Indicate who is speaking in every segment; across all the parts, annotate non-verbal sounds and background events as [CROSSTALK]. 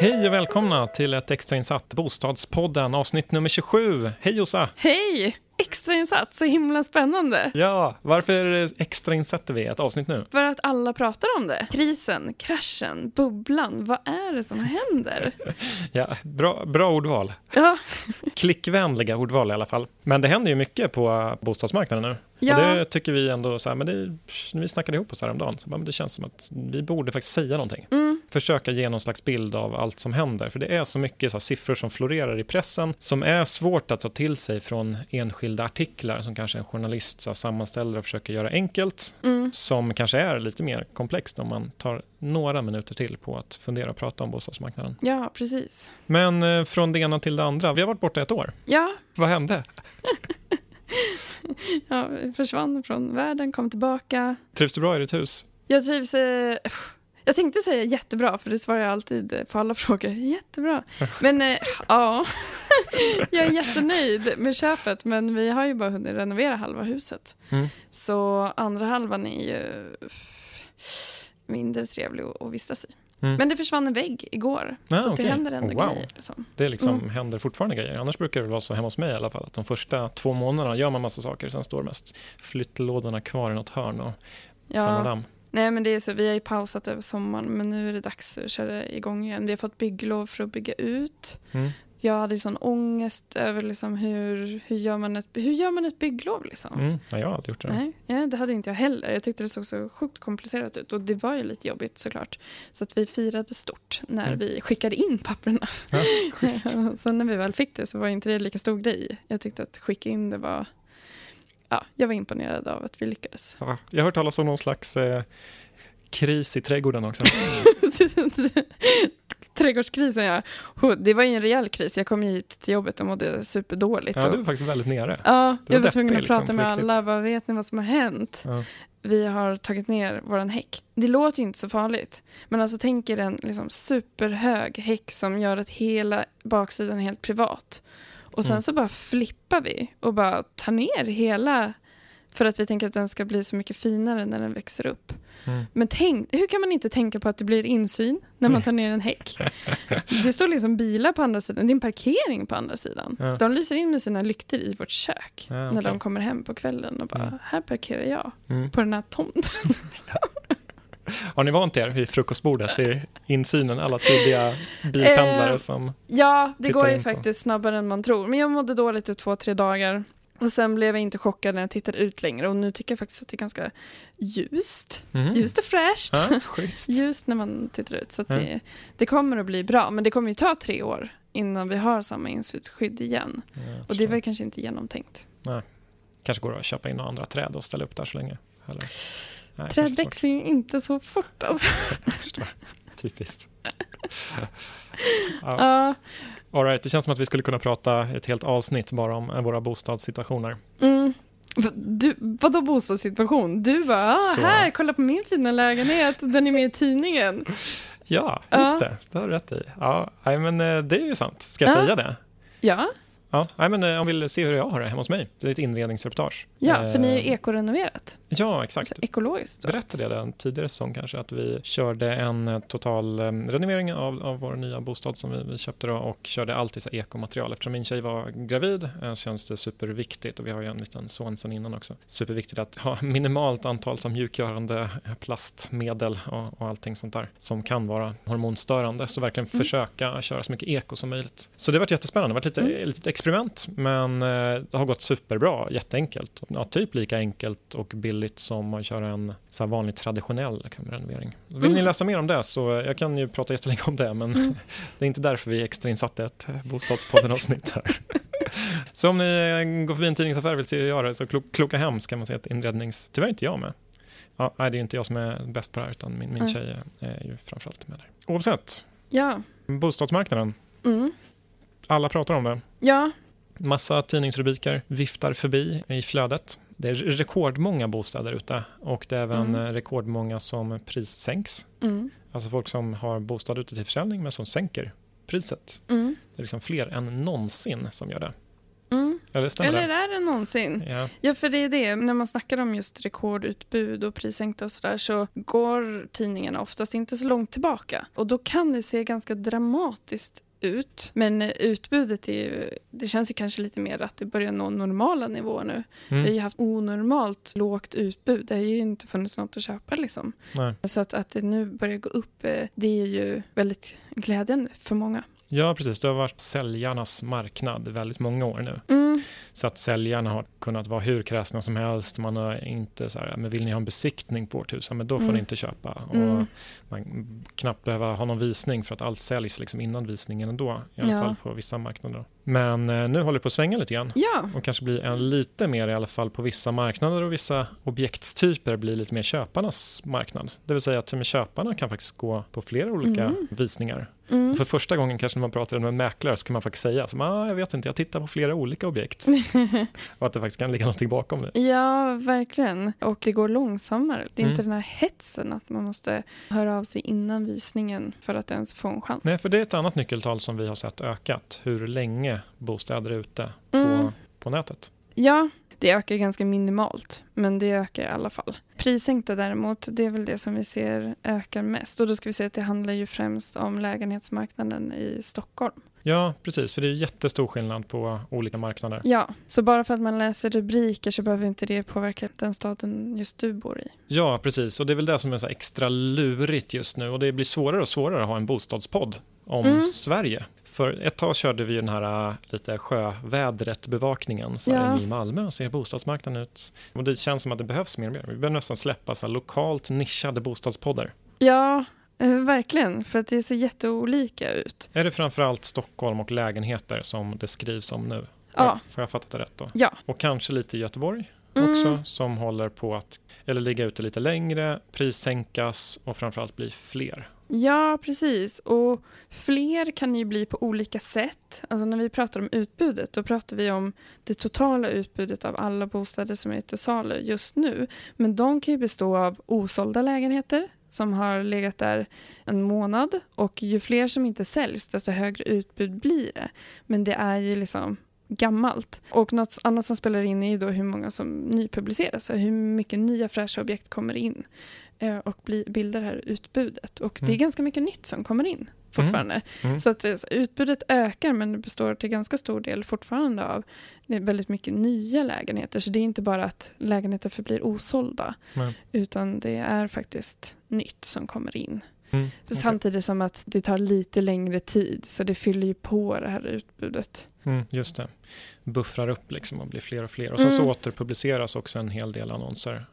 Speaker 1: Hej och välkomna till ett extrainsatt Bostadspodden avsnitt nummer 27. Hej Jossa!
Speaker 2: Hej! Extrainsatt, så himla spännande.
Speaker 1: Ja, varför extrainsätter vi ett avsnitt nu?
Speaker 2: För att alla pratar om det. Krisen, kraschen, bubblan. Vad är det som händer? [LAUGHS]
Speaker 1: ja, bra, bra ordval.
Speaker 2: Ja.
Speaker 1: Klickvänliga ordval i alla fall. Men det händer ju mycket på bostadsmarknaden nu. Ja. Och det tycker vi ändå, så här, men det, vi snackade ihop oss häromdagen, så men det känns som att vi borde faktiskt säga någonting. Mm. Försöka ge någon slags bild av allt som händer, för det är så mycket så här, siffror som florerar i pressen, som är svårt att ta till sig från enskilda artiklar, som kanske en journalist så här, sammanställer och försöker göra enkelt, mm. som kanske är lite mer komplext om man tar några minuter till på att fundera och prata om bostadsmarknaden.
Speaker 2: Ja, precis.
Speaker 1: Men eh, från det ena till det andra, vi har varit borta ett år.
Speaker 2: Ja.
Speaker 1: Vad hände? [LAUGHS]
Speaker 2: ja, försvann från världen, kom tillbaka.
Speaker 1: Trivs du bra i ditt hus?
Speaker 2: Jag trivs... Eh, jag tänkte säga jättebra, för det svarar jag alltid på alla frågor. Jättebra. [LAUGHS] Men eh, ja, [LAUGHS] jag är jättenöjd med köpet, men vi har ju bara hunnit renovera halva huset. Mm. Så andra halvan är ju mindre trevlig att vistas i. Mm. Men det försvann en vägg igår, ah, så okay. det händer ändå oh, wow. grejer. Liksom.
Speaker 1: Det liksom mm. händer fortfarande grejer. Annars brukar det vara så hemma hos mig i alla fall, att de första två månaderna gör man massa saker, sen står mest flyttlådorna kvar i något hörn och ja. samlar damm.
Speaker 2: Nej men det är så, vi har ju pausat över sommaren men nu är det dags att köra igång igen. Vi har fått bygglov för att bygga ut. Mm jag hade sån ångest över liksom hur, hur, gör man ett, hur gör man ett bygglov. Liksom.
Speaker 1: Mm, ja, jag har aldrig gjort det.
Speaker 2: Nej, ja, det hade inte jag heller. Jag tyckte det såg så sjukt komplicerat ut. Och det var ju lite jobbigt såklart. Så att vi firade stort när mm. vi skickade in papperna. Ja, [LAUGHS] Sen när vi väl fick det så var inte det lika stor grej. Jag tyckte att skicka in det var... Ja, jag var imponerad av att vi lyckades.
Speaker 1: Ja, jag har hört talas om någon slags eh, kris i trädgården också. [LAUGHS]
Speaker 2: trädgårdskrisen, ja. Det var ju en rejäl kris. Jag kom hit till jobbet och mådde superdåligt.
Speaker 1: Ja, du var faktiskt väldigt nere.
Speaker 2: Ja, var jag var tvungen att prata liksom, med alla. Vad vet ni vad som har hänt? Ja. Vi har tagit ner våran häck. Det låter ju inte så farligt. Men alltså tänk er en liksom, superhög häck som gör att hela baksidan är helt privat. Och sen mm. så bara flippar vi och bara tar ner hela för att vi tänker att den ska bli så mycket finare när den växer upp. Mm. Men tänk, hur kan man inte tänka på att det blir insyn när man tar ner en häck? [LAUGHS] Det står liksom bilar på andra sidan, det är en parkering på andra sidan. Ja. De lyser in med sina lyktor i vårt kök ja, okay. när de kommer hem på kvällen och bara, mm. här parkerar jag mm. på den här tomten. [LAUGHS]
Speaker 1: Har ni vant er vid frukostbordet, vid insynen, alla tidiga bilpendlare eh, som
Speaker 2: Ja, det går ju faktiskt snabbare än man tror. Men jag mådde dåligt i två, tre dagar. Och sen blev jag inte chockad när jag tittade ut längre och nu tycker jag faktiskt att det är ganska ljust. Mm. Ljust och fräscht. Ja, [LAUGHS] ljust när man tittar ut. Så ja. det, det, kommer att bli bra, men det kommer ju ta tre år innan vi har samma insynsskydd igen. Ja, och det var kanske inte genomtänkt.
Speaker 1: Nej. Kanske går att köpa in några andra träd och ställa upp där så länge. Eller?
Speaker 2: Nej, träd växer ju inte så fort alltså. [LAUGHS]
Speaker 1: Typiskt. [LAUGHS] ja. All right, det känns som att vi skulle kunna prata ett helt avsnitt bara om eh, våra bostadssituationer.
Speaker 2: Mm. Du, vadå bostadssituation? Du bara, ah, här, kolla på min fina lägenhet, den är med i tidningen.
Speaker 1: Ja, just ja. det, det har du rätt i. Ja, men eh, det är ju sant. Ska jag ja. säga det?
Speaker 2: Ja.
Speaker 1: Ja, men eh, om vill se hur jag har det hemma hos mig. Det är ett inredningsreportage.
Speaker 2: Ja, för ni är ju ekorenoverat.
Speaker 1: Ja, exakt.
Speaker 2: Alltså, ekologiskt.
Speaker 1: Berättade jag det tidigare säsong kanske, att vi körde en eh, total renovering av, av vår nya bostad som vi, vi köpte då och körde alltid så ekomaterial. Eftersom min tjej var gravid uh, känns det superviktigt och vi har ju en liten son sen innan också. Superviktigt att ha [LAUGHS] minimalt antal som mjukgörande plastmedel och, och allting sånt där som kan vara hormonstörande. Så verkligen mm. försöka köra så mycket eko som möjligt. Så det har varit jättespännande. Det har varit lite, mm. lite experiment men uh, det har gått superbra, jätteenkelt. Ja, typ lika enkelt och billigt som att köra en så vanlig traditionell renovering. Vill mm. ni läsa mer om det så jag kan ju prata jättelänge om det men mm. [LAUGHS] det är inte därför vi extrainsatte ett Bostadspodden-avsnitt här. [LAUGHS] så om ni går förbi en tidningsaffär och vill se hur jag gör det så kloka hem ska man se ett inrednings... Tyvärr inte jag med. Ja, det är inte jag som är bäst på det här utan min, min mm. tjej är ju framförallt med där. Oavsett.
Speaker 2: Ja.
Speaker 1: Bostadsmarknaden. Mm. Alla pratar om det.
Speaker 2: Ja.
Speaker 1: Massa tidningsrubriker viftar förbi i flödet det är rekordmånga bostäder ute och det är även mm. rekordmånga som prissänks. Mm. Alltså folk som har bostad ute till försäljning men som sänker priset. Mm. Det är liksom fler än någonsin som gör det.
Speaker 2: Mm.
Speaker 1: Eller,
Speaker 2: Eller är det någonsin?
Speaker 1: Ja.
Speaker 2: ja, för det är det. När man snackar om just rekordutbud och prissänkta och sådär så går tidningarna oftast inte så långt tillbaka. Och då kan det se ganska dramatiskt ut. Men utbudet är ju, det känns ju kanske lite mer att det börjar nå normala nivåer nu. Mm. Vi har ju haft onormalt lågt utbud. Det har ju inte funnits något att köpa liksom.
Speaker 1: Nej.
Speaker 2: Så att, att det nu börjar gå upp, eh, det är ju väldigt glädjande för många.
Speaker 1: Ja, precis. Det har varit säljarnas marknad väldigt många år nu.
Speaker 2: Mm.
Speaker 1: Så att säljarna har kunnat vara hur kräsna som helst. Man har inte så här, men vill ni ha en besiktning på vårt hus? men då får mm. ni inte köpa. Mm. Och man knappt behöva ha någon visning för att allt säljs liksom innan visningen ändå. I alla ja. fall på vissa marknader. Men eh, nu håller det på att svänga lite grann.
Speaker 2: Ja.
Speaker 1: Och kanske blir en lite mer i alla fall på vissa marknader och vissa objektstyper blir lite mer köparnas marknad. Det vill säga att med köparna kan faktiskt gå på flera olika mm. visningar. Mm. För första gången kanske när man pratar med mäklare så kan man faktiskt säga att ah, jag vet inte, jag tittar på flera olika objekt. [LAUGHS] och att det faktiskt kan ligga någonting bakom det.
Speaker 2: Ja, verkligen. Och det går långsammare. Det är mm. inte den här hetsen att man måste höra av sig innan visningen för att ens få en chans.
Speaker 1: Nej, för det är ett annat nyckeltal som vi har sett ökat. Hur länge bostäder ute på, mm. på nätet.
Speaker 2: Ja, det ökar ganska minimalt, men det ökar i alla fall. Prissänkta däremot, det är väl det som vi ser ökar mest. Och då ska vi säga att det handlar ju främst om lägenhetsmarknaden i Stockholm.
Speaker 1: Ja, precis, för det är jättestor skillnad på olika marknader.
Speaker 2: Ja, så bara för att man läser rubriker så behöver inte det påverka den staden just du bor i.
Speaker 1: Ja, precis, och det är väl det som är så extra lurigt just nu och det blir svårare och svårare att ha en bostadspodd om mm. Sverige. För ett tag körde vi den här äh, lite sjövädret-bevakningen ja. i Malmö och ser bostadsmarknaden ut. Och det känns som att det behövs mer och mer. Vi behöver nästan släppa så lokalt nischade bostadspoddar.
Speaker 2: Ja, eh, verkligen. För att det ser jätteolika ut.
Speaker 1: Är det framförallt Stockholm och lägenheter som det skrivs om nu? Ja. Får jag fattat det rätt då?
Speaker 2: Ja.
Speaker 1: Och kanske lite Göteborg? också mm. som håller på att eller ligga ute lite längre, prissänkas och framförallt bli fler.
Speaker 2: Ja, precis. Och fler kan ju bli på olika sätt. Alltså när vi pratar om utbudet, då pratar vi om det totala utbudet av alla bostäder som är till salu just nu. Men de kan ju bestå av osålda lägenheter som har legat där en månad och ju fler som inte säljs, desto högre utbud blir det. Men det är ju liksom gammalt. Och något annat som spelar in är ju då hur många som nypubliceras, hur mycket nya fräscha objekt kommer in. Eh, och bli, bildar det här utbudet. Och mm. det är mm. ganska mycket nytt som kommer in fortfarande. Mm. Mm. Så att alltså, utbudet ökar men det består till ganska stor del fortfarande av väldigt mycket nya lägenheter. Så det är inte bara att lägenheter förblir osålda utan det är faktiskt nytt som kommer in. Mm, okay. Samtidigt som att det tar lite längre tid, så det fyller ju på det här utbudet.
Speaker 1: Mm, just det. Buffrar upp liksom och blir fler och fler. Och sen mm. så återpubliceras också en hel del annonser.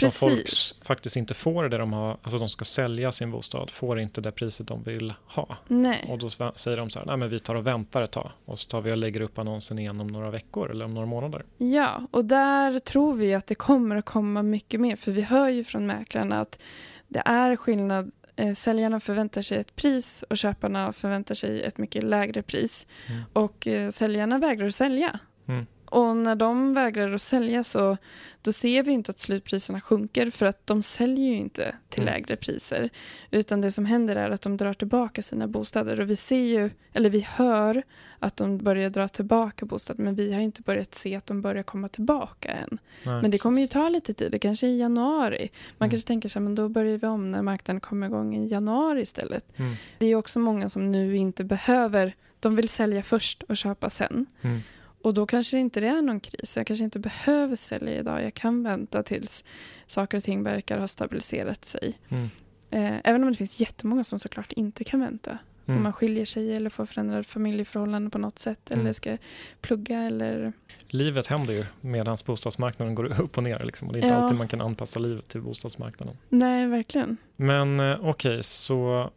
Speaker 1: Precis. folk faktiskt inte får det de har, alltså de ska sälja sin bostad, får inte det priset de vill ha.
Speaker 2: Nej.
Speaker 1: Och då säger de så här, nej men vi tar och väntar ett tag och så tar vi och lägger upp annonsen igen om några veckor eller om några månader.
Speaker 2: Ja, och där tror vi att det kommer att komma mycket mer, för vi hör ju från mäklarna att det är skillnad säljarna förväntar sig ett pris och köparna förväntar sig ett mycket lägre pris. Mm. Och eh, säljarna vägrar sälja. Mm. Och när de vägrar att sälja så då ser vi inte att slutpriserna sjunker för att de säljer ju inte till mm. lägre priser. Utan det som händer är att de drar tillbaka sina bostäder och vi ser ju, eller vi hör att de börjar dra tillbaka bostäder men vi har inte börjat se att de börjar komma tillbaka än. Nej, men det kommer ju ta lite tid, det kanske är i januari. Man mm. kanske tänker sig men då börjar vi om när marknaden kommer igång i januari istället. Mm. Det är också många som nu inte behöver, de vill sälja först och köpa sen. Mm. Och då kanske inte det är någon kris. Jag kanske inte behöver sälja idag. Jag kan vänta tills saker och ting verkar ha stabiliserat sig. Mm. Eh, även om det finns jättemånga som såklart inte kan vänta. Mm. Om man skiljer sig eller får förändrade familjeförhållanden på något sätt mm. eller ska plugga eller...
Speaker 1: Livet händer ju medan bostadsmarknaden går [LAUGHS] upp och ner. Liksom. Och det är inte ja. alltid man kan anpassa livet till bostadsmarknaden.
Speaker 2: Nej, verkligen.
Speaker 1: Men eh, okej, okay, så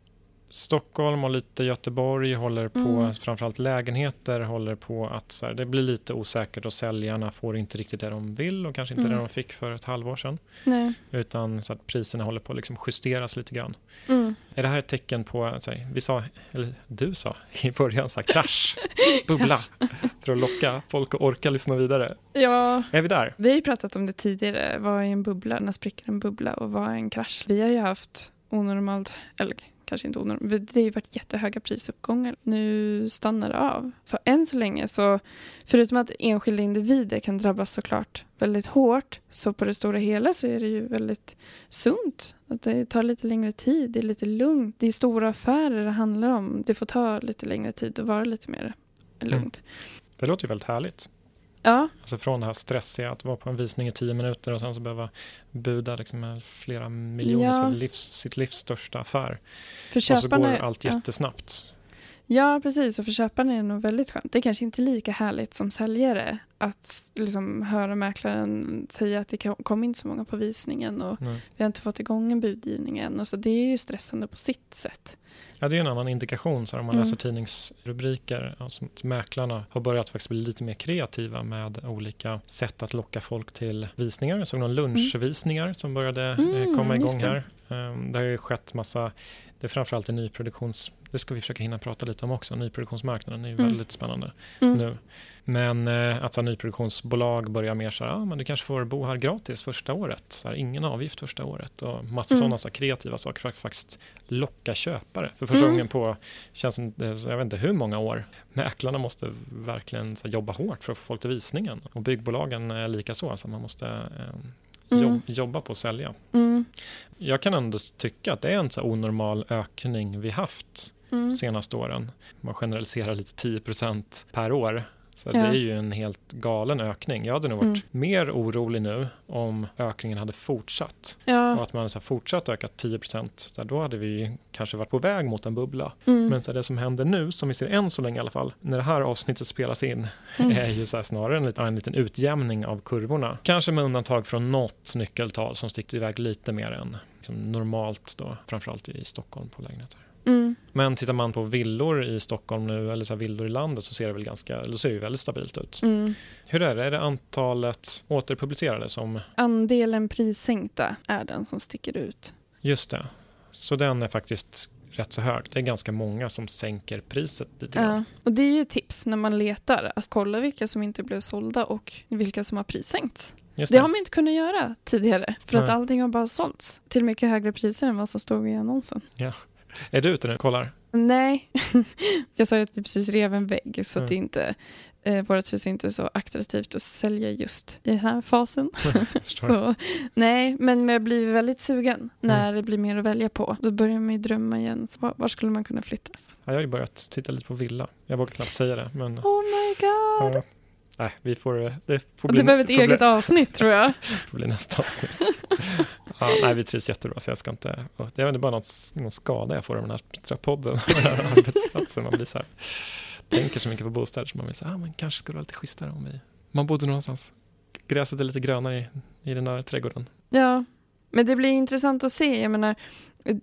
Speaker 1: Stockholm och lite Göteborg håller på, mm. framförallt lägenheter håller på att så här, det blir lite osäkert och säljarna får inte riktigt det de vill och kanske inte mm. det de fick för ett halvår sedan.
Speaker 2: Nej.
Speaker 1: Utan så att priserna håller på att liksom justeras lite grann.
Speaker 2: Mm.
Speaker 1: Är det här ett tecken på, så här, vi sa, eller du sa [LAUGHS] i början, så här, krasch, [LAUGHS] bubbla, [LAUGHS] för att locka folk att orka lyssna vidare?
Speaker 2: Ja,
Speaker 1: är vi där?
Speaker 2: Vi har pratat om det tidigare, vad är en bubbla, när spricker en bubbla och vad är en krasch? Vi har ju haft onormalt, eller kanske inte onormalt. Det har ju varit jättehöga prisuppgångar. Nu stannar det av. Så än så länge så, förutom att enskilda individer kan drabbas såklart väldigt hårt, så på det stora hela så är det ju väldigt sunt. Att det tar lite längre tid, det är lite lugnt. Det är stora affärer det handlar om. Det får ta lite längre tid och vara lite mer lugnt. Mm.
Speaker 1: Det låter ju väldigt härligt.
Speaker 2: Ja.
Speaker 1: Alltså från det här stressiga att vara på en visning i tio minuter och sen så behöva buda liksom flera miljoner, ja. sitt, livs, sitt livs största affär. För och så går allt jättesnabbt.
Speaker 2: Ja, precis. Och för köparen är det nog väldigt skönt. Det är kanske inte lika härligt som säljare att liksom höra mäklaren säga att det kom inte så många på visningen och Nej. vi har inte fått igång en budgivning än. Och så det är ju stressande på sitt sätt.
Speaker 1: Ja, det är en annan indikation. Så om man mm. läser tidningsrubriker, alltså att mäklarna har börjat faktiskt bli lite mer kreativa med olika sätt att locka folk till visningar. Jag såg någon lunchvisningar mm. som började eh, mm, komma igång här. Ehm, det har ju skett massa det är framförallt en nyproduktions... Det ska vi försöka hinna prata lite om också. Nyproduktionsmarknaden är ju mm. väldigt spännande mm. nu. Men eh, att så nyproduktionsbolag börjar mer så här, ah, men du kanske får bo här gratis första året. Så här, ingen avgift första året och massa mm. sådana så kreativa saker för att faktiskt locka köpare. För första mm. gången på, känns inte, jag vet inte hur många år, mäklarna måste verkligen så här, jobba hårt för att få folk till visningen. Och byggbolagen är lika så, så man måste eh, mm. jobba på att sälja. Mm. Jag kan ändå tycka att det är en så onormal ökning vi haft mm. senaste åren. Man generaliserar lite 10% per år. Så ja. det är ju en helt galen ökning. Jag hade nog varit mm. mer orolig nu om ökningen hade fortsatt. Ja. Och att man hade fortsatt öka 10 procent. Då hade vi kanske varit på väg mot en bubbla. Mm. Men så det som händer nu, som vi ser än så länge i alla fall, när det här avsnittet spelas in, mm. [LAUGHS] är ju så snarare en liten, en liten utjämning av kurvorna. Kanske med undantag från något nyckeltal som sticker iväg lite mer än liksom normalt då, framförallt i Stockholm på lägenheter. Mm. Men tittar man på villor i Stockholm nu eller så villor i landet så ser det väl ganska, då ser det väldigt stabilt ut. Mm. Hur är det? Är det antalet återpublicerade som...
Speaker 2: Andelen prissänkta är den som sticker ut.
Speaker 1: Just det. Så den är faktiskt rätt så hög. Det är ganska många som sänker priset lite
Speaker 2: Ja, och det är ju tips när man letar att kolla vilka som inte blev sålda och vilka som har prissänkts. Det. det. har man inte kunnat göra tidigare för Nej. att allting har bara sålts till mycket högre priser än vad som stod i annonsen.
Speaker 1: Ja. Är du ute nu och kollar?
Speaker 2: Nej, [LAUGHS] jag sa ju att vi precis rev en vägg så mm. att det inte, eh, vårt hus är inte så attraktivt att sälja just i den här fasen. [LAUGHS] [LAUGHS] så, nej, men jag blir väldigt sugen när mm. det blir mer att välja på. Då börjar man ju drömma igen. Så var, var skulle man kunna flytta?
Speaker 1: Ja, jag har ju börjat titta lite på villa. Jag vågar knappt säga det. Men,
Speaker 2: oh my god! Ja,
Speaker 1: nej, vi får... Det, får
Speaker 2: bli, det behöver ett eget bli, avsnitt tror jag. [LAUGHS]
Speaker 1: det får bli nästa avsnitt. Ja, nej, vi trivs jättebra så jag ska inte... Det är bara någon, någon skada jag får av den här podden, [LAUGHS] den här arbetsplatsen. Man blir så här, tänker så mycket på bostäder så man vill säga, ah, men kanske skulle det vara lite schysstare om vi... Man bodde någonstans. Gräset är lite grönare i, i den där trädgården.
Speaker 2: Ja, men det blir intressant att se. Jag menar,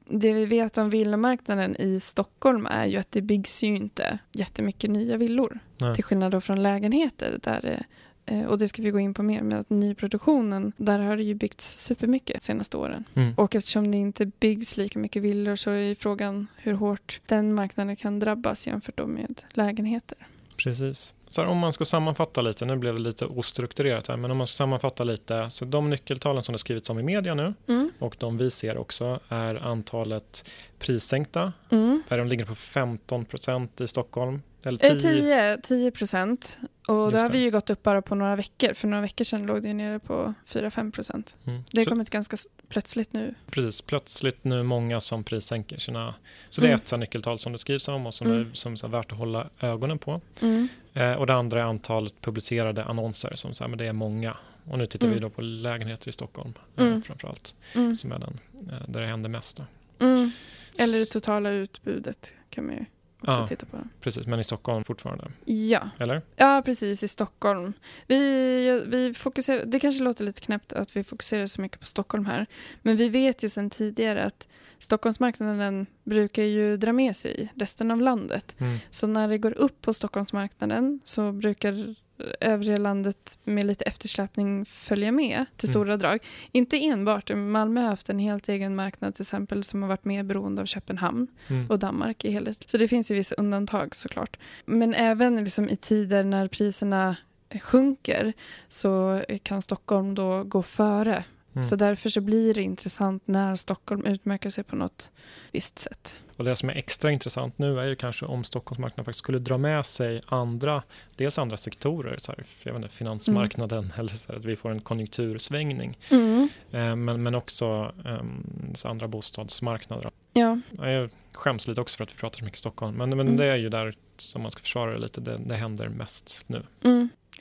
Speaker 2: det vi vet om villamarknaden i Stockholm är ju att det byggs ju inte jättemycket nya villor. Nej. Till skillnad då från lägenheter där det Eh, och det ska vi gå in på mer med att nyproduktionen, där har det ju byggts supermycket de senaste åren. Mm. Och eftersom det inte byggs lika mycket villor så är frågan hur hårt den marknaden kan drabbas jämfört med lägenheter.
Speaker 1: Precis. Så här, om man ska sammanfatta lite, nu blev det lite ostrukturerat här, men om man ska sammanfatta lite, så de nyckeltalen som det skrivits om i media nu mm. och de vi ser också är antalet prissänkta, mm. där de ligger på 15 procent i Stockholm,
Speaker 2: eller 10, 10 procent. Och då har vi ju gått upp bara på några veckor. För några veckor sedan låg det nere på 4-5 procent. Mm. Det har kommit ganska plötsligt nu.
Speaker 1: Precis, plötsligt nu många som prissänker sina... Så det är mm. ett så nyckeltal som det skrivs om och som mm. är, som är värt att hålla ögonen på. Mm. Eh, och det andra är antalet publicerade annonser som så här, men det är många. Och nu tittar vi mm. då på lägenheter i Stockholm eh, mm. framförallt. Som är den eh, där det händer mest.
Speaker 2: Eller det totala utbudet kan man ju också ja, titta på den.
Speaker 1: Precis, men i Stockholm fortfarande?
Speaker 2: Ja.
Speaker 1: Eller?
Speaker 2: Ja, precis, i Stockholm. Vi, vi fokuserar, det kanske låter lite knäppt att vi fokuserar så mycket på Stockholm här, men vi vet ju sedan tidigare att Stockholmsmarknaden brukar ju dra med sig resten av landet. Mm. Så när det går upp på Stockholmsmarknaden så brukar övriga landet med lite eftersläpning följa med till mm. stora mm. drag. Inte enbart, Malmö har haft en helt egen marknad till exempel som har varit mer beroende av Köpenhamn mm. och Danmark i helhet. Så det finns ju vissa undantag såklart. Men även liksom i tider när priserna sjunker så kan Stockholm då gå före Mm. Så därför så blir det intressant när Stockholm utmärker sig på något visst sätt.
Speaker 1: Och det som är extra intressant nu är ju kanske om Stockholmsmarknaden faktiskt skulle dra med sig andra, dels andra sektorer, så här, jag vet inte, finansmarknaden mm. eller så här, att vi får en konjunktursvängning. Mm. Eh, men, men också eh, andra bostadsmarknader.
Speaker 2: Ja.
Speaker 1: Jag skäms lite också för att vi pratar så mycket Stockholm, men, men mm. det är ju där som man ska försvara det lite, det, det händer mest nu.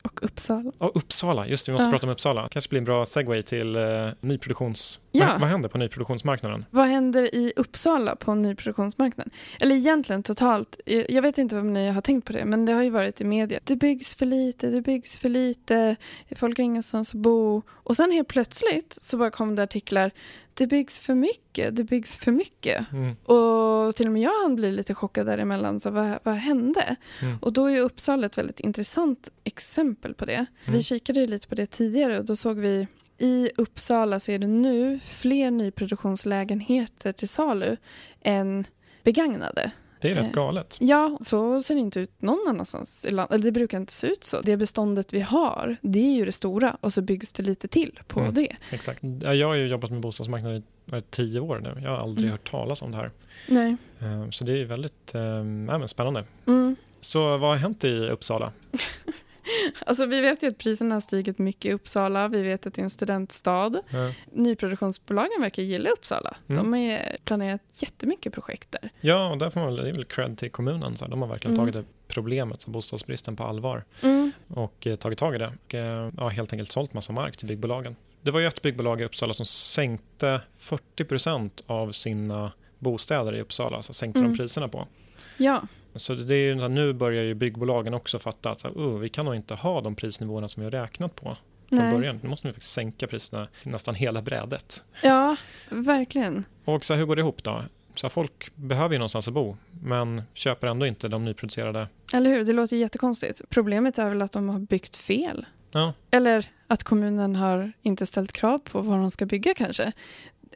Speaker 2: Och Uppsala.
Speaker 1: Och Uppsala, just det, vi måste ja. prata om Uppsala. kanske blir en bra segway till uh, nyproduktions... Ja. Vad, vad, händer på nyproduktionsmarknaden?
Speaker 2: Vad händer i Uppsala på nyproduktionsmarknaden? Eller egentligen totalt, jag vet inte om ni har tänkt på det, men det har ju varit i media. Det byggs för lite, det byggs för lite, folk har ingenstans att bo. Och sen helt plötsligt så bara kom det artiklar det byggs för mycket, det byggs för mycket. Mm. Och till och med jag hann bli lite chockad däremellan, så vad, vad hände? Mm. Och då är Uppsala ett väldigt intressant exempel på det. Mm. Vi kikade lite på det tidigare och då såg vi i Uppsala så är det nu fler nyproduktionslägenheter till salu än begagnade.
Speaker 1: Det är rätt eh, galet.
Speaker 2: Ja, så ser det inte ut någon annanstans i landet. Eller det brukar inte se ut så. Det beståndet vi har, det är ju det stora och så byggs det lite till på mm, det.
Speaker 1: Exakt. Jag har ju jobbat med bostadsmarknaden i tio år nu. Jag har aldrig mm. hört talas om det här.
Speaker 2: Nej.
Speaker 1: Eh, så det är väldigt äh, spännande. Mm. Så vad har hänt i Uppsala? [LAUGHS] [LAUGHS]
Speaker 2: Alltså, vi vet ju att priserna har stigit mycket i Uppsala. Vi vet att det är en studentstad. Ja. Nyproduktionsbolagen verkar gilla Uppsala. Mm. De har planerat jättemycket projekt där.
Speaker 1: Ja, och där får man väl cred till kommunen. Så de har verkligen mm. tagit det problemet, bostadsbristen, på allvar mm. och eh, tagit tag i det. Och eh, ja, helt enkelt sålt massa mark till byggbolagen. Det var ju ett byggbolag i Uppsala som sänkte 40 procent av sina bostäder i Uppsala, alltså sänkte de mm. priserna på.
Speaker 2: Ja.
Speaker 1: Så det är ju, nu börjar ju byggbolagen också fatta att uh, vi kan nog inte ha de prisnivåerna som vi har räknat på från Nej. början. Nu måste vi faktiskt sänka priserna nästan hela brädet.
Speaker 2: Ja, verkligen.
Speaker 1: Och så här, hur går det ihop då? Så här, folk behöver ju någonstans att bo, men köper ändå inte de nyproducerade.
Speaker 2: Eller hur? Det låter jättekonstigt. Problemet är väl att de har byggt fel.
Speaker 1: Ja.
Speaker 2: Eller att kommunen har inte ställt krav på vad de ska bygga kanske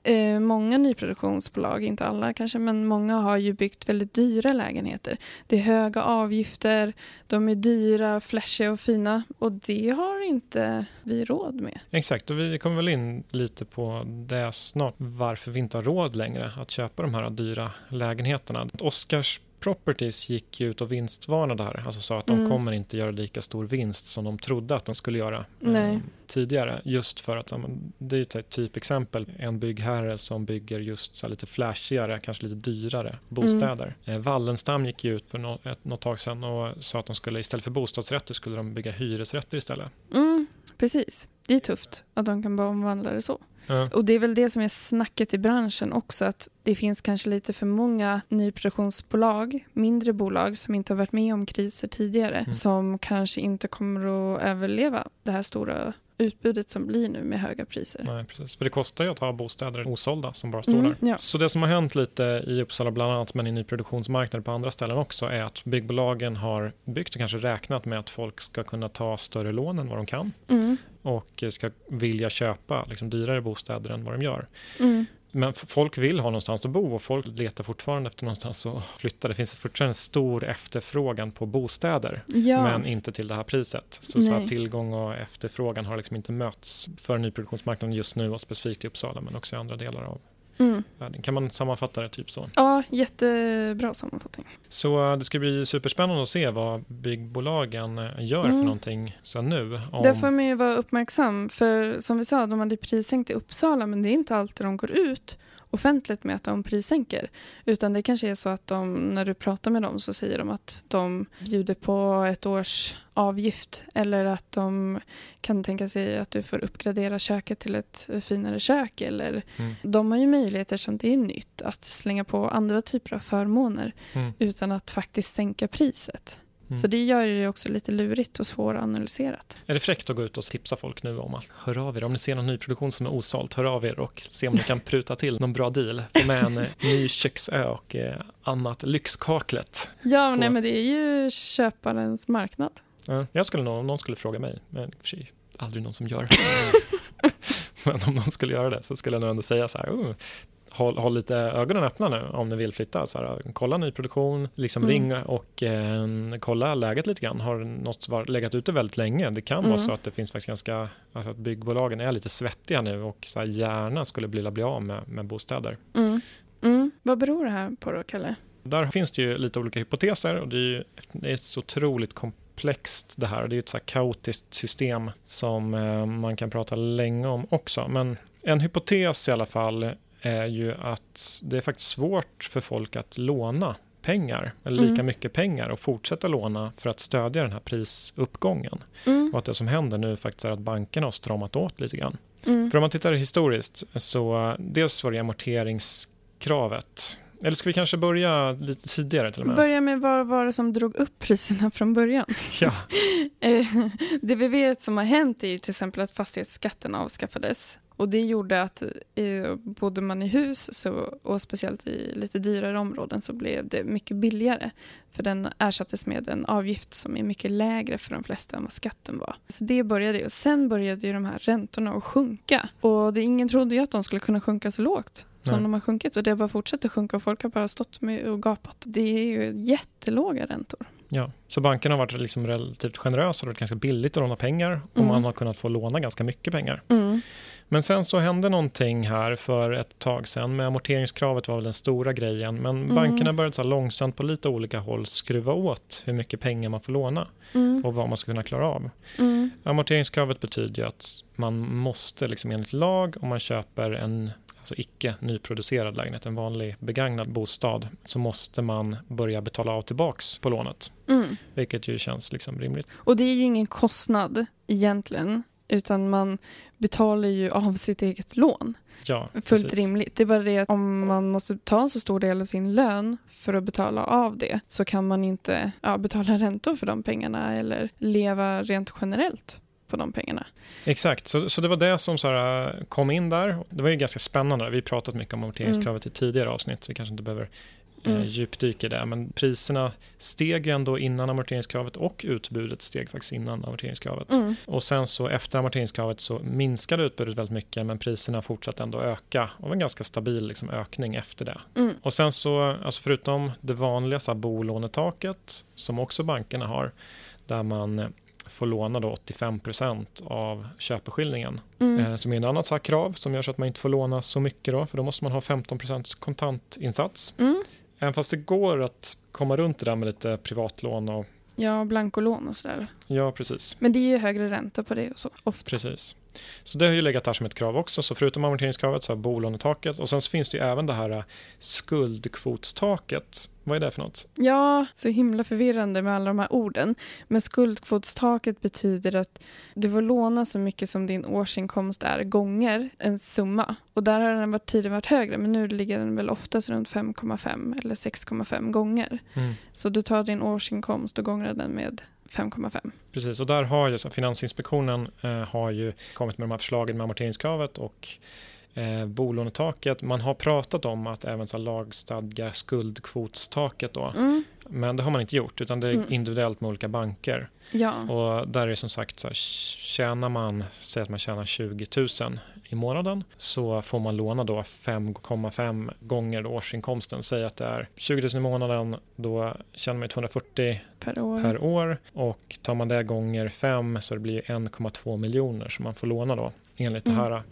Speaker 2: eh, många nyproduktionsbolag, inte alla kanske, men många har ju byggt väldigt dyra lägenheter. Det är höga avgifter, de är dyra, flashiga och fina och det har inte vi råd med.
Speaker 1: Exakt, och vi kommer väl in lite på det snart, varför vi inte har råd längre att köpa de här dyra lägenheterna. Oskars Properties gick ut och vinstvarnade här, alltså sa att de mm. kommer inte göra lika stor vinst som de trodde att de skulle göra eh, tidigare. Just för att det är ett typexempel, en byggherre som bygger just så lite flashigare, kanske lite dyrare bostäder. Mm. Eh, Wallenstam gick ut för något, ett, något tag sedan och sa att de skulle istället för bostadsrätter skulle de bygga hyresrätter istället.
Speaker 2: Mm, precis, det är tufft att de kan bara omvandla det så. Ja. Och det är väl det som är snacket i branschen också, att det finns kanske lite för många nyproduktionsbolag, mindre bolag som inte har varit med om kriser tidigare, mm. som kanske inte kommer att överleva det här stora utbudet som blir nu med höga priser.
Speaker 1: Nej, precis. För det kostar ju att ha bostäder osålda som bara står mm, där. Ja. Så det som har hänt lite i Uppsala bland annat, men i nyproduktionsmarknader på andra ställen också, är att byggbolagen har byggt och kanske räknat med att folk ska kunna ta större lån än vad de kan. Mm. och ska vilja köpa liksom, dyrare bostäder än vad de gör. Mm. Men folk vill ha någonstans att bo och folk letar fortfarande efter någonstans att flytta. Det finns fortfarande en stor efterfrågan på bostäder, ja. men inte till det här priset. Så, så att tillgång och efterfrågan har liksom inte mötts för nyproduktionsmarknaden just nu och specifikt i Uppsala, men också i andra delar av mm. världen. Kan man sammanfatta det typ så?
Speaker 2: Ja, jättebra sammanfattning.
Speaker 1: Så det ska bli superspännande att se vad byggbolagen eh, gör mm. för någonting så nu.
Speaker 2: Om... Där får man ju vara uppmärksam, för som vi sa, de hade prissänkt i Uppsala, men det är inte alltid de går ut offentligt med att de prissänker. Utan det kanske är så att de, när du pratar med dem så säger de att de bjuder på ett års avgift eller att de kan tänka sig att du får uppgradera köket till ett finare kök. Eller mm. De har ju möjligheter som det är nytt att slänga på andra typer av förmåner mm. utan att faktiskt sänka priset. Mm. Så det gör det också lite lurigt och svåranalyserat.
Speaker 1: Är det fräckt att gå ut och tipsa folk nu om att hör av er om ni ser någon nyproduktion som är osåld, hör av er och se om ni kan pruta till någon bra deal. Få med en eh, ny köksö och eh, annat lyxkaklet.
Speaker 2: Ja, på... nej, men det är ju köparens marknad.
Speaker 1: Ja, jag skulle nog, om någon skulle fråga mig, men för sig aldrig någon som gör. [LAUGHS] men om någon skulle göra det så skulle jag nog ändå säga så här, oh, håll, håll lite ögonen öppna nu om ni vill flytta. Så här, kolla nyproduktion, liksom mm. ring och eh, kolla läget lite grann. Har något var, legat ute väldigt länge? Det kan mm. vara så att det finns faktiskt ganska, alltså att byggbolagen är lite svettiga nu och så här, gärna skulle vilja bli av med, med bostäder.
Speaker 2: Mm. Mm, Vad beror det här på då, Kalle?
Speaker 1: Där finns det ju lite olika hypoteser och det är, ju, det är så otroligt komplext det här. Det är ett så här kaotiskt system som eh, man kan prata länge om också. Men en hypotes i alla fall är ju att det är faktiskt svårt för folk att låna pengar, eller lika mm. mycket pengar och fortsätta låna för att stödja den här prisuppgången. Mm. Och att det som händer nu faktiskt är att bankerna har stramat åt lite grann. Mm. För om man tittar historiskt så dels var det amorteringskravet eller ska vi kanske börja lite tidigare till och med?
Speaker 2: Börja med vad var det som drog upp priserna från början? [LAUGHS]
Speaker 1: Ja. [LAUGHS]
Speaker 2: Eh, det vi vet som har hänt är till exempel att fastighetsskatten avskaffades och det gjorde att eh, bodde man i hus så, och speciellt i lite dyrare områden så blev det mycket billigare. För den ersattes med en avgift som är mycket lägre för de flesta än vad skatten var. Så det började och sen började ju de här räntorna att sjunka. Och det, ingen trodde ju att de skulle kunna sjunka så lågt som Nej. de har sjunkit och det bara fortsätter sjunka och folk har bara stått med och gapat. Det är ju jättelåga räntor.
Speaker 1: Ja, så bankerna har varit liksom relativt generösa och det varit ganska billigt att låna pengar och mm. man har kunnat få låna ganska mycket pengar.
Speaker 2: Mm.
Speaker 1: Men sen så hände någonting här för ett tag sedan med amorteringskravet var väl den stora grejen. Men mm. bankerna började så långsamt på lite olika håll skruva åt hur mycket pengar man får låna mm. och vad man ska kunna klara av.
Speaker 2: Mm.
Speaker 1: Amorteringskravet betyder ju att man måste liksom enligt lag om man köper en alltså icke nyproducerad lägenhet, en vanlig begagnad bostad, så måste man börja betala av tillbaks på lånet.
Speaker 2: Mm.
Speaker 1: Vilket ju känns liksom rimligt.
Speaker 2: Och det är ju ingen kostnad egentligen, utan man betalar ju av sitt eget lån.
Speaker 1: Ja,
Speaker 2: Fullt
Speaker 1: precis.
Speaker 2: rimligt. Det är bara det att om man måste ta en så stor del av sin lön för att betala av det så kan man inte ja, betala räntor för de pengarna eller leva rent generellt på de pengarna.
Speaker 1: Exakt, så, så det var det som så kom in där. Det var ju ganska spännande. Vi har pratat mycket om amorteringskravet mm. i tidigare avsnitt, så vi kanske inte behöver eh, mm. djupdyka i det. Men priserna steg ju ändå innan amorteringskravet och utbudet steg faktiskt innan amorteringskravet.
Speaker 2: Mm.
Speaker 1: Och sen så efter amorteringskravet så minskade utbudet väldigt mycket men priserna fortsatte ändå öka och en ganska stabil liksom, ökning efter det.
Speaker 2: Mm.
Speaker 1: Och sen så, alltså förutom det vanliga så här, bolånetaket som också bankerna har, där man får låna då 85% av köpeskillingen. Mm. Eh, som är en annat så krav som gör så att man inte får låna så mycket då, för då måste man ha 15% kontantinsats.
Speaker 2: Mm.
Speaker 1: Även fast det går att komma runt det där med lite privatlån och
Speaker 2: Ja, blankolån och sådär.
Speaker 1: Ja, precis.
Speaker 2: Men det är ju högre ränta på det och så, ofta.
Speaker 1: Precis. Så det har ju legat där som ett krav också. Så förutom amorteringskravet så har bolånetaket och sen så finns det ju även det här äh, skuldkvotstaket. Vad är det för något?
Speaker 2: Ja, så himla förvirrande med alla de här orden. Men skuldkvotstaket betyder att du får låna så mycket som din årsinkomst är gånger en summa. Och där har den varit, tidigare varit högre, men nu ligger den väl oftast runt 5,5 eller 6,5 gånger.
Speaker 1: Mm.
Speaker 2: Så du tar din årsinkomst och gångrar den med 5,5.
Speaker 1: Precis, och där har ju Finansinspektionen eh, har ju kommit med de här förslagen med amorteringskravet och eh, bolånetaket. Man har pratat om att även så lagstadga skuldkvotstaket då.
Speaker 2: Mm.
Speaker 1: Men det har man inte gjort utan det är mm. individuellt med olika banker.
Speaker 2: Ja.
Speaker 1: Och där är det som sagt så här, tjänar man, säg att man tjänar 20 000 i månaden så får man låna då 5,5 gånger årsinkomsten. Säg att det är 20 000 i månaden, då tjänar man 240
Speaker 2: per år.
Speaker 1: per år och tar man det gånger 5 så det blir 1,2 miljoner som man får låna då enligt mm. det här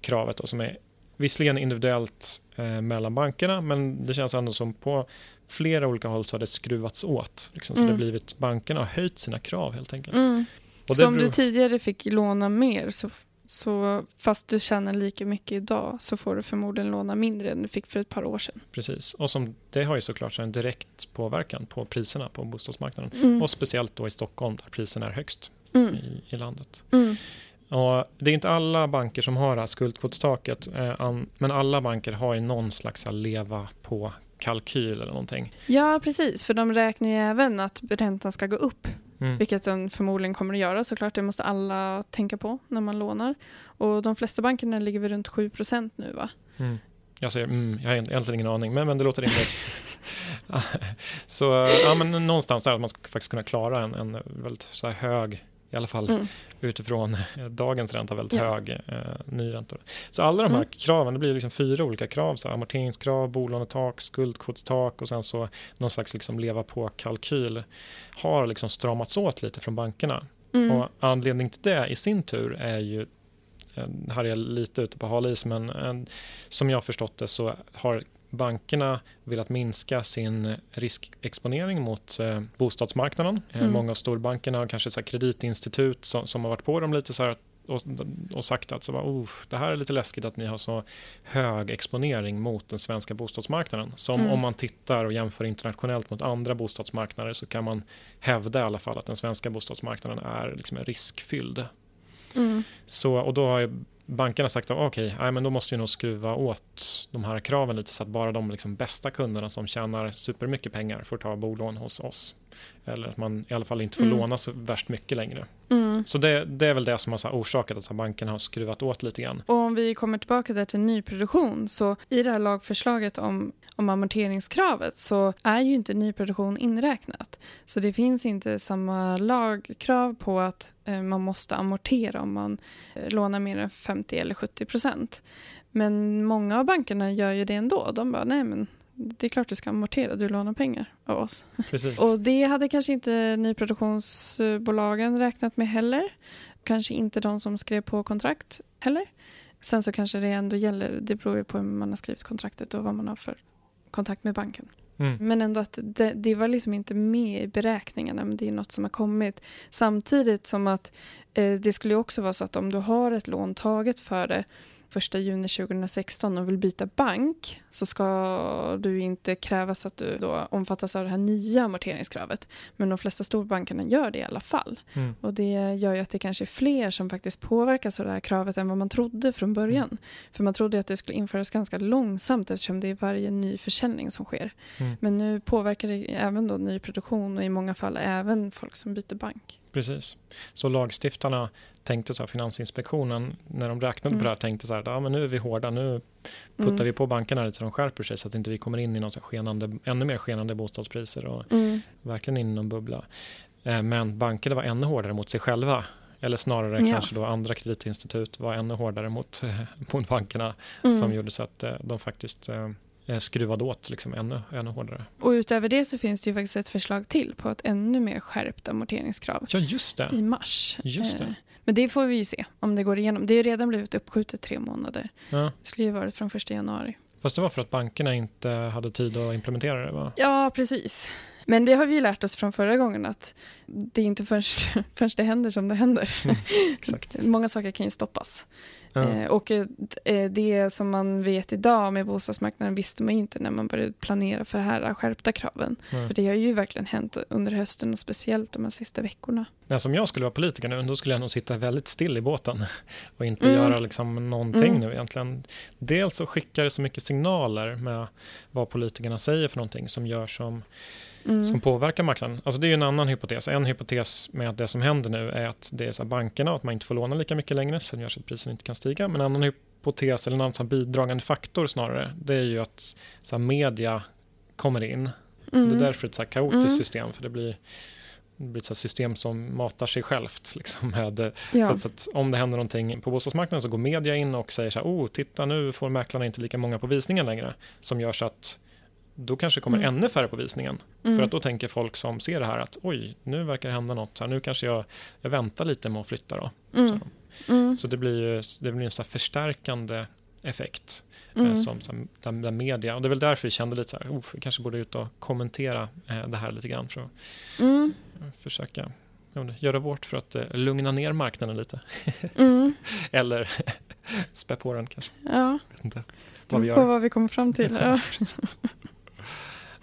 Speaker 1: kravet då, som är visserligen individuellt eh, mellan bankerna men det känns ändå som på flera olika håll så har det skruvats åt. Liksom, så mm. det blivit, bankerna har höjt sina krav helt enkelt.
Speaker 2: Mm. så om du tidigare fick låna mer så så fast du tjänar lika mycket idag så får du förmodligen låna mindre än du fick för ett par år sedan.
Speaker 1: Precis, och som, det har ju såklart en direkt påverkan på priserna på bostadsmarknaden.
Speaker 2: Mm.
Speaker 1: Och speciellt då i Stockholm där priserna är högst
Speaker 2: mm.
Speaker 1: i, i, landet.
Speaker 2: Mm.
Speaker 1: Och det är inte alla banker som har det här skuldkvotstaket, eh, men alla banker har ju någon slags leva på kalkyl eller någonting.
Speaker 2: Ja, precis, för de räknar ju även att räntan ska gå upp
Speaker 1: Mm.
Speaker 2: Vilket den förmodligen kommer att göra såklart. Det måste alla tänka på när man lånar. Och de flesta bankerna ligger väl runt 7% nu va?
Speaker 1: Mm. Jag säger mm, jag har egentligen ingen aning, men, men det låter rimligt. [LAUGHS] [LAUGHS] så ja, men någonstans där att man ska faktiskt kunna klara en, en väldigt så hög i alla fall mm. utifrån dagens ränta väldigt ja. hög eh, nyräntor. Så alla de här mm. kraven, det blir liksom fyra olika krav, så här, amorteringskrav, bolånetak, skuldkvotstak och sen så någon slags liksom leva på-kalkyl har liksom stramats åt lite från bankerna.
Speaker 2: Mm.
Speaker 1: Och anledning till det i sin tur är ju här är jag lite ute på halis, men en, som jag förstått det så har bankerna velat minska sin riskexponering mot eh, bostadsmarknaden. Eh, mm. Många av storbankerna har kanske så kreditinstitut som, som har varit på dem lite så här och, och sagt att så bara, oh, det här är lite läskigt att ni har så hög exponering mot den svenska bostadsmarknaden. Som mm. om man tittar och jämför internationellt mot andra bostadsmarknader så kan man hävda i alla fall att den svenska bostadsmarknaden är liksom riskfylld. Mm. Så, och då har bankerna sagt att okej, okay, men då måste vi nog skruva åt de här kraven lite så att bara de liksom bästa kunderna som tjänar supermycket pengar får ta bolån hos oss. Eller att man i alla fall inte får mm. låna så värst mycket längre. Mm. Så det, det, är väl det som har orsakat att banken har skruvat åt lite grann.
Speaker 2: Och om vi kommer tillbaka där till nyproduktion så i det här lagförslaget om, om amorteringskravet så är ju inte nyproduktion inräknat. Så det finns inte samma lagkrav på att eh, man måste amortera om man eh, lånar mer än 50 eller 70 procent. Men många av bankerna gör ju det ändå. De bara, nej men det är klart du ska amortera, du lånar pengar av oss. Precis. Och det hade kanske inte nyproduktionsbolagen räknat med heller. Kanske inte de som skrev på kontrakt heller. Sen så kanske det ändå gäller, det beror ju på hur man har skrivit kontraktet och vad man har för kontakt med banken. Mm. Men ändå att det, det, var liksom inte med i beräkningarna, men det är något som har kommit. Samtidigt som att eh, det skulle också vara så att om du har ett lån taget för det 1 juni 2016 och vill byta bank så ska du inte krävas att du då omfattas av det här nya amorteringskravet. Men de flesta storbankerna gör det i alla fall. Mm. Och det gör ju att det kanske är fler som faktiskt påverkas av det här kravet än vad man trodde från början. Mm. För man trodde att det skulle införas ganska långsamt eftersom det är varje ny försäljning som sker. Mm. Men nu påverkar det även då nyproduktion och i många fall även folk som byter bank.
Speaker 1: Precis. Så lagstiftarna tänkte så här, Finansinspektionen, när de räknade mm. på det här, tänkte så här, ja men nu är vi hårda, nu puttar mm. vi på bankerna lite så de skärper sig så att inte vi kommer in i någon så skenande, ännu mer skenande bostadspriser och mm. verkligen in i någon bubbla. Eh, men bankerna var ännu hårdare mot sig själva. Eller snarare ja. kanske då andra kreditinstitut var ännu hårdare mot, [LAUGHS] mot bankerna mm. som gjorde så att eh, de faktiskt eh, Eh, skruvad åt liksom ännu, ännu hårdare.
Speaker 2: Och utöver det så finns det ju faktiskt ett förslag till på ett ännu mer skärpt amorteringskrav.
Speaker 1: Ja, just det.
Speaker 2: I mars.
Speaker 1: Just det.
Speaker 2: Men det får vi ju se om det går igenom. Det har redan blivit uppskjutet tre månader. Ja. Det skulle ju varit från första januari.
Speaker 1: Fast det var för att bankerna inte hade tid att implementera det va?
Speaker 2: Ja, precis. Men det har vi ju lärt oss från förra gången att det är inte förrän, [LAUGHS] förrän det händer som det händer. Mm, exakt. [LAUGHS] Många saker kan ju stoppas. Ja. Eh, och eh, det som man vet idag med bostadsmarknaden visste man ju inte när man började planera för det här skärpta kraven. Ja. För det har ju verkligen hänt under hösten och speciellt de här sista veckorna.
Speaker 1: Nej, som jag skulle vara politiker nu, då skulle jag nog sitta väldigt still i båten [LAUGHS] och inte mm. göra liksom någonting mm. nu egentligen. Dels så skickar det så mycket signaler med vad politikerna säger för någonting som gör som mm. som påverkar marknaden. Alltså det är en annan hypotes. En hypotes med att det som händer nu är att det är så bankerna och att man inte får låna lika mycket längre, sen gör så att priserna inte kan stiga. Men en annan hypotes, eller en annan bidragande faktor snarare, det är ju att så media kommer in. Mm. Det är därför ett så kaotiskt mm. system, för det blir det blir ett system som matar sig självt. [LAUGHS] Liksom med, ja. så, att, så, att, om det händer någonting på bostadsmarknaden så går media in och säger så här, oh, titta nu får mäklarna inte lika många på visningen längre. Som gör så att då kanske det kommer mm. ännu färre på visningen. Mm. För att då tänker folk som ser det här att oj, nu verkar det hända något. Så här, nu kanske jag, jag väntar lite med att flytta då. Mm. Så, mm. så, det blir ju det blir en så förstärkande effekt eh, mm. som, som där, där, media. Och det är väl därför vi kände lite så här, oh, vi kanske borde ut och kommentera eh, det här lite grann för att mm. försöka göra vårt för att eh, lugna ner marknaden lite. [LAUGHS] Eller [LAUGHS] spä på den kanske.
Speaker 2: Ja. Vi gör. På vad vi kommer fram till. ja. [LAUGHS]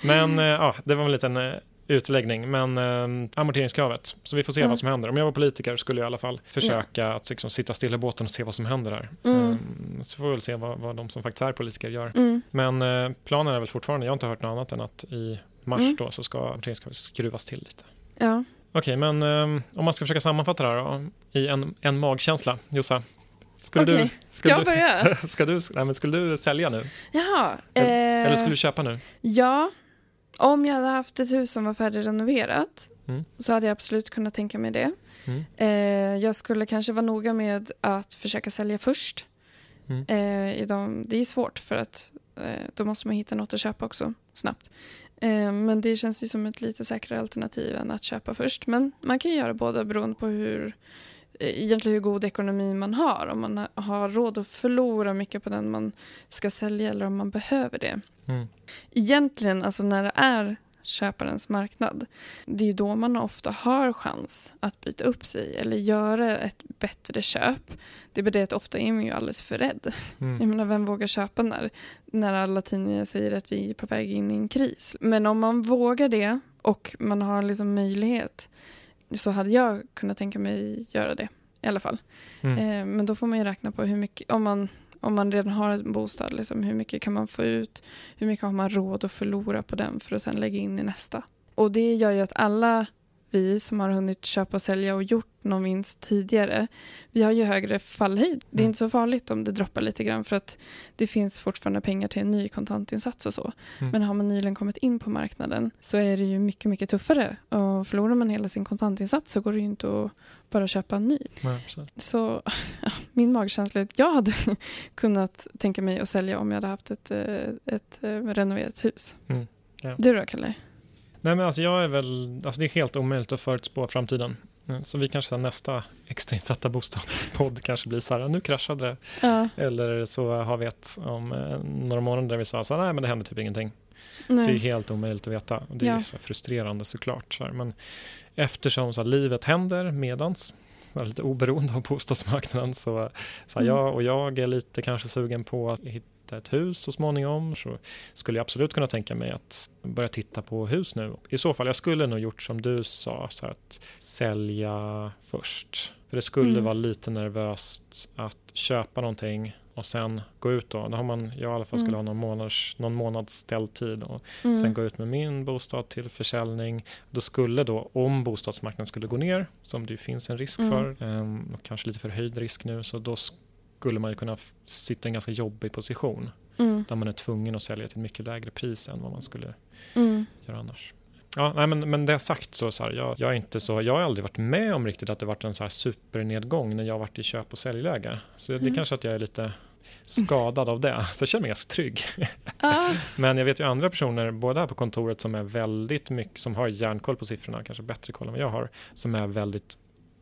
Speaker 1: Men eh, ja, det var en liten eh, utläggning, men eh, amorteringskravet. Så vi får se mm. vad som händer. Om jag var politiker skulle jag i alla fall försöka ja. att liksom, sitta still i båten och se vad som händer där. Mm. Um, så får vi väl se vad, vad de som faktiskt är politiker gör. Mm. Men eh, planen är väl fortfarande, jag har inte hört något annat än att i mars mm. då så ska amorteringskravet skruvas till lite.
Speaker 2: Ja.
Speaker 1: Okej, okay, men um, om man ska försöka sammanfatta det här då, i en, en magkänsla, Jossa. Skulle okay.
Speaker 2: du, ska jag börja? [LAUGHS]
Speaker 1: ska du, nej, men skulle du sälja nu?
Speaker 2: Jaha.
Speaker 1: Eller, eh, eller skulle du köpa nu?
Speaker 2: Ja, om jag hade haft ett hus som var färdigrenoverat mm. så hade jag absolut kunnat tänka mig det. Mm. Eh, jag skulle kanske vara noga med att försöka sälja först. Mm. Eh, de, det är svårt för att eh, då måste man hitta något att köpa också snabbt. Eh, men det känns ju som ett lite säkrare alternativ än att köpa först. Men man kan göra båda beroende på hur egentligen hur god ekonomi man har. Om man har råd att förlora mycket på den man ska sälja eller om man behöver det. Mm. Egentligen, alltså när det är köparens marknad. Det är då man ofta har chans att byta upp sig eller göra ett bättre köp. Det är det att ofta är man ju alldeles för rädd. Mm. Jag menar, vem vågar köpa när, när alla tidningar säger att vi är på väg in i en kris? Men om man vågar det och man har liksom möjlighet så hade jag kunnat tänka mig göra det i alla fall. Mm. Eh, men då får man ju räkna på hur mycket, om man om man redan har en bostad, liksom, hur mycket kan man få ut? Hur mycket har man råd att förlora på den för att sen lägga in i nästa? Och det gör ju att alla vi som har hunnit köpa och sälja och gjort någon vinst tidigare, vi har ju högre fallhöjd. Det är mm. inte så farligt om det droppar lite grann för att det finns fortfarande pengar till en ny kontantinsats och så. Mm. Men har man nyligen kommit in på marknaden så är det ju mycket, mycket tuffare. Och förlorar man hela sin kontantinsats så går det ju inte att bara köpa en ny.
Speaker 1: Nej,
Speaker 2: så ja, [LAUGHS] min magkänsla är att jag hade [LAUGHS] kunnat tänka mig att sälja om jag hade haft ett, eh, ett, ett eh, renoverat hus. Mm. Ja. Du då, Kalle?
Speaker 1: Nej, men alltså jag är väl, alltså det är helt omöjligt att förutspå framtiden. Eh, så vi kanske nästa [LAUGHS] extrainsatta bostadspodd kanske blir så här, nu kraschade det. Ja. Eller så har vi ett om eh, några månader där vi sa så här, nej men det händer typ ingenting. Nej. Det är helt omöjligt att veta. Och det är ja. så frustrerande såklart. Så här. Men eftersom så här, livet händer medans, så här, lite oberoende av bostadsmarknaden, så, så här, mm. jag och jag är lite kanske sugen på att hitta hitta ett hus så småningom så skulle jag absolut kunna tänka mig att börja titta på hus nu. I så fall, jag skulle nog gjort som du sa, så att sälja först. För det skulle mm. vara lite nervöst att köpa någonting och sen gå ut då. Då har man, jag i alla fall skulle mm. ha någon månads, någon månads ställtid och mm. sen gå ut med min bostad till försäljning. Då skulle då, om bostadsmarknaden skulle gå ner, som det finns en risk mm. för, um, kanske lite förhöjd risk nu, så då skulle man ju kunna sitta i en ganska jobbig position. Mm. Där man är tvungen att sälja till ett mycket lägre pris än vad man skulle mm. göra annars. Ja, nej, men, men det sagt så, så här, jag, jag, är inte så, jag har aldrig varit med om riktigt att det varit en så här supernedgång när jag varit i köp och säljläge. Så mm. det är kanske att jag är lite skadad av det. Så jag känner mig ganska trygg. Ah. [LAUGHS] Men jag vet ju andra personer, både här på kontoret som är väldigt mycket, som har järnkoll på siffrorna, kanske bättre koll än vad jag har, som är väldigt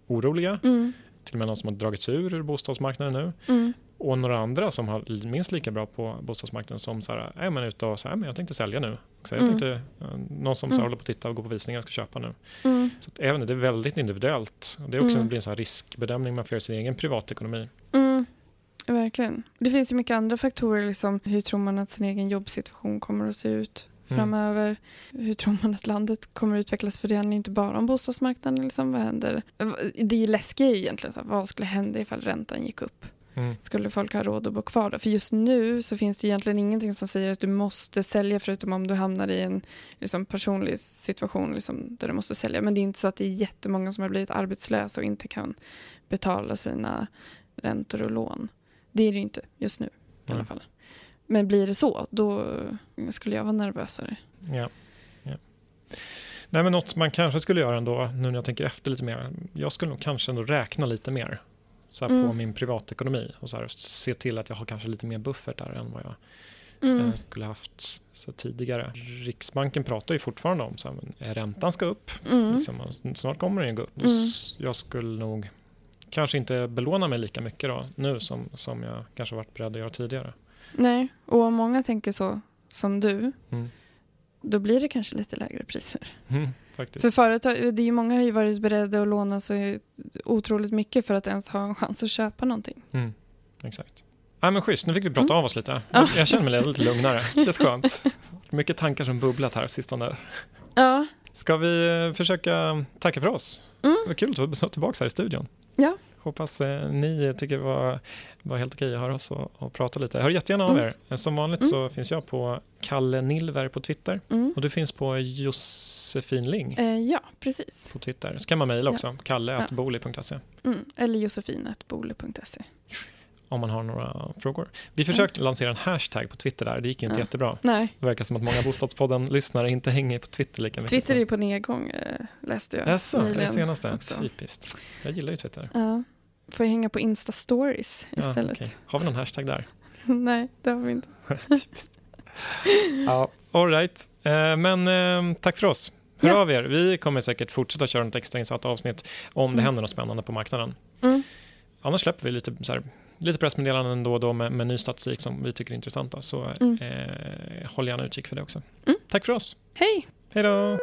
Speaker 1: oroliga. Mm till och med någon som har dragits ur ur bostadsmarknaden nu. Mm. Och några andra som har minst lika bra på bostadsmarknaden som så här, är man ute och så här, men jag tänkte sälja nu. Så jag mm. tänkte, någon som så här, mm. håller på att titta och går på visningar och ska köpa nu. Mm. Så att, även det är väldigt individuellt. Det är också mm. blir en så riskbedömning man får göra sin egen privatekonomi.
Speaker 2: Mm. Verkligen. Det finns ju mycket andra faktorer. Liksom, hur tror man att sin egen jobbsituation kommer att se ut? Mm. framöver. Mm. Hur tror man att landet kommer utvecklas? För det handlar inte bara om bostadsmarknaden. Liksom, vad händer? Det läskiga är egentligen så här, vad skulle hända ifall räntan gick upp? Mm. Skulle folk ha råd att bo kvar då? För just nu så finns det egentligen ingenting som säger att du måste sälja förutom om du hamnar i en liksom, personlig situation liksom, där du måste sälja. Men det är inte så att det är jättemånga som har blivit arbetslösa och inte kan betala sina räntor och lån. Det är det inte just nu mm. i alla fall. Men blir det så, då skulle jag vara nervösare.
Speaker 1: Ja. ja. Nej, men något man kanske skulle göra ändå, nu när jag tänker efter lite mer. Jag skulle nog kanske ändå räkna lite mer så mm. på min privatekonomi och så här, se till att jag har kanske lite mer buffert där än vad jag mm. eh, skulle haft så tidigare. Riksbanken pratar ju fortfarande om så här, räntan ska upp. Mm. Liksom, snart kommer den gå upp. Mm. Jag skulle nog kanske inte belåna mig lika mycket då, nu som, som jag kanske varit beredd att göra tidigare.
Speaker 2: Nej, och om många tänker så som du, mm. då blir det kanske lite lägre priser.
Speaker 1: Mm, faktiskt.
Speaker 2: För företag, det är många har ju varit beredda att låna sig otroligt mycket för att ens ha en chans att köpa någonting.
Speaker 1: Mm, exakt. Ja, men schysst, nu fick vi prata mm. av oss lite. [LAUGHS] Jag, jag känner mig lite lugnare, det känns skönt. Mycket tankar som bubblat här sistone.
Speaker 2: Ja.
Speaker 1: Ska vi eh, försöka tacka för oss? Mm. Det var kul att vara tillbaka här i studion.
Speaker 2: Ja.
Speaker 1: Hoppas eh, ni tycker det var, var helt okej att höra oss och, och prata lite. Hör jättegärna av mm. er. Som vanligt mm. så finns jag på Kalle Nilver på Twitter mm. och du finns på Josefin Ling.
Speaker 2: Eh, ja, precis.
Speaker 1: På Twitter. Så kan man mejla också, ja. kalle.boli.se.
Speaker 2: Mm. Eller josefin.boli.se
Speaker 1: om man har några frågor. Vi försökte mm. lansera en hashtag på Twitter där, det gick ju inte ja. jättebra.
Speaker 2: Nej.
Speaker 1: Det verkar som att många Bostadspodden-lyssnare [LAUGHS] inte hänger på Twitter lika mycket.
Speaker 2: Twitter är ju på nedgång, äh, läste jag.
Speaker 1: Jaså, det senaste? Också. Typiskt. Jag gillar ju Twitter.
Speaker 2: Ja. Får jag hänga på Insta-stories istället. Ja, okay.
Speaker 1: Har vi någon hashtag där? [LAUGHS]
Speaker 2: Nej, det har vi inte. [LAUGHS] [LAUGHS]
Speaker 1: Ja, all right. Eh, men eh, tack för oss. Hör ja. av er. Vi kommer säkert fortsätta köra ett extrainsatt avsnitt om det mm. händer något spännande på marknaden. Mm. Annars släpper vi lite, så här, lite pressmeddelanden då och då med, med ny statistik som vi tycker är intressanta. Så mm. eh, håll gärna utkik för det också. Mm. Tack för oss.
Speaker 2: Hej!
Speaker 1: Hej då!